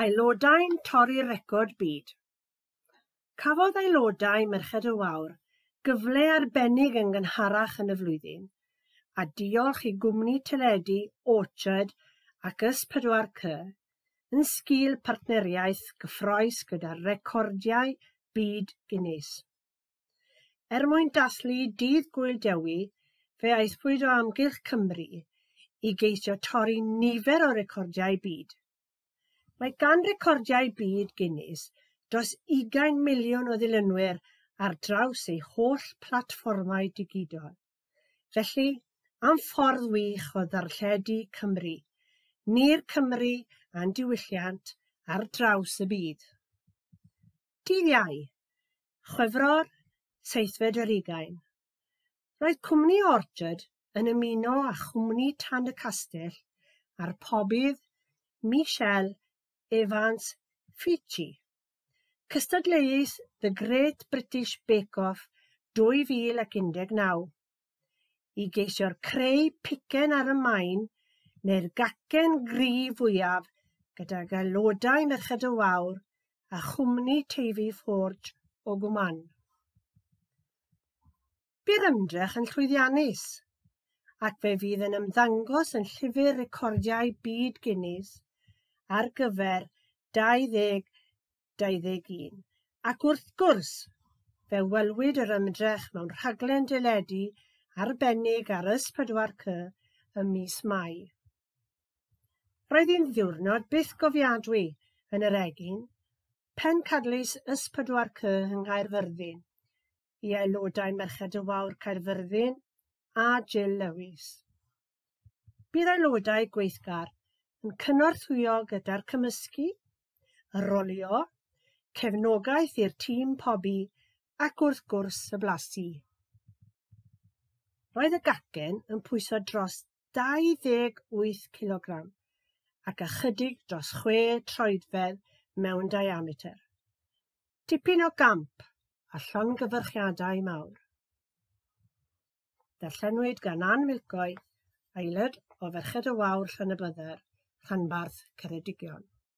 Aelodau'n torri record byd. Cafodd aelodau Merched y Wawr gyfle arbennig yn gynharach yn y flwyddyn a diolch i gwmni teledu Orchard ac Ys4C yn sgil partneriaeth gyffroes gyda recordiau byd Guinness. Er mwyn dathlu dydd gwyl dewi, fe aethpwyd o amgylch Cymru i geisio torri nifer o recordiau byd. Mae gan recordiau byd Guinness dros 20 miliwn o ddilynwyr ar draws ei holl platfformau digidol. Felly, am ffordd wych o ddarlledu Cymru, ni'r Cymru a'n diwylliant ar draws y byd. Dydd Iau, Chwefror, seithfed yr ugain. Roedd cwmni Orchard yn ymuno â chwmni Tan y Castell a'r pobydd Michelle Evans Fiji. Cystadleuais The Great British Bake Off 2019 i geisio'r creu picen ar y maen neu'r gacen gri fwyaf gydag aelodau Merched y Wawr a chwmni Teifi Forge o Gwman. Bydd ymdrech yn llwyddiannus ac fe fydd yn ymddangos yn llyfr recordiau byd Guinness ar gyfer 2021. Ac wrth gwrs, fe welwyd yr ymdrech mewn rhaglen deledu arbennig ar S4C ym mis Mai. Roedd hi'n ddiwrnod byth gofiadwy yn yr egin, pen cadleis S4C yng Nghaerfyrddin, i aelodau Merched y Wawr Caerfyrddin a Jill Lewis. Bydd aelodau gweithgar yn cynorthwyo gyda'r cymysgu, rolio, cefnogaeth i'r tîm pobi ac wrth gwrs y blasu. Roedd y gacen yn pwyso dros 28 kg ac ychydig dros 6 troedfedd mewn diameter. Tipyn o gamp a llongyfyrchiadau mawr. Darllenwyd gan Ann Milcoe, aelod o Ferched y Wawr Llanybydder, rhanbarth Ceredigion.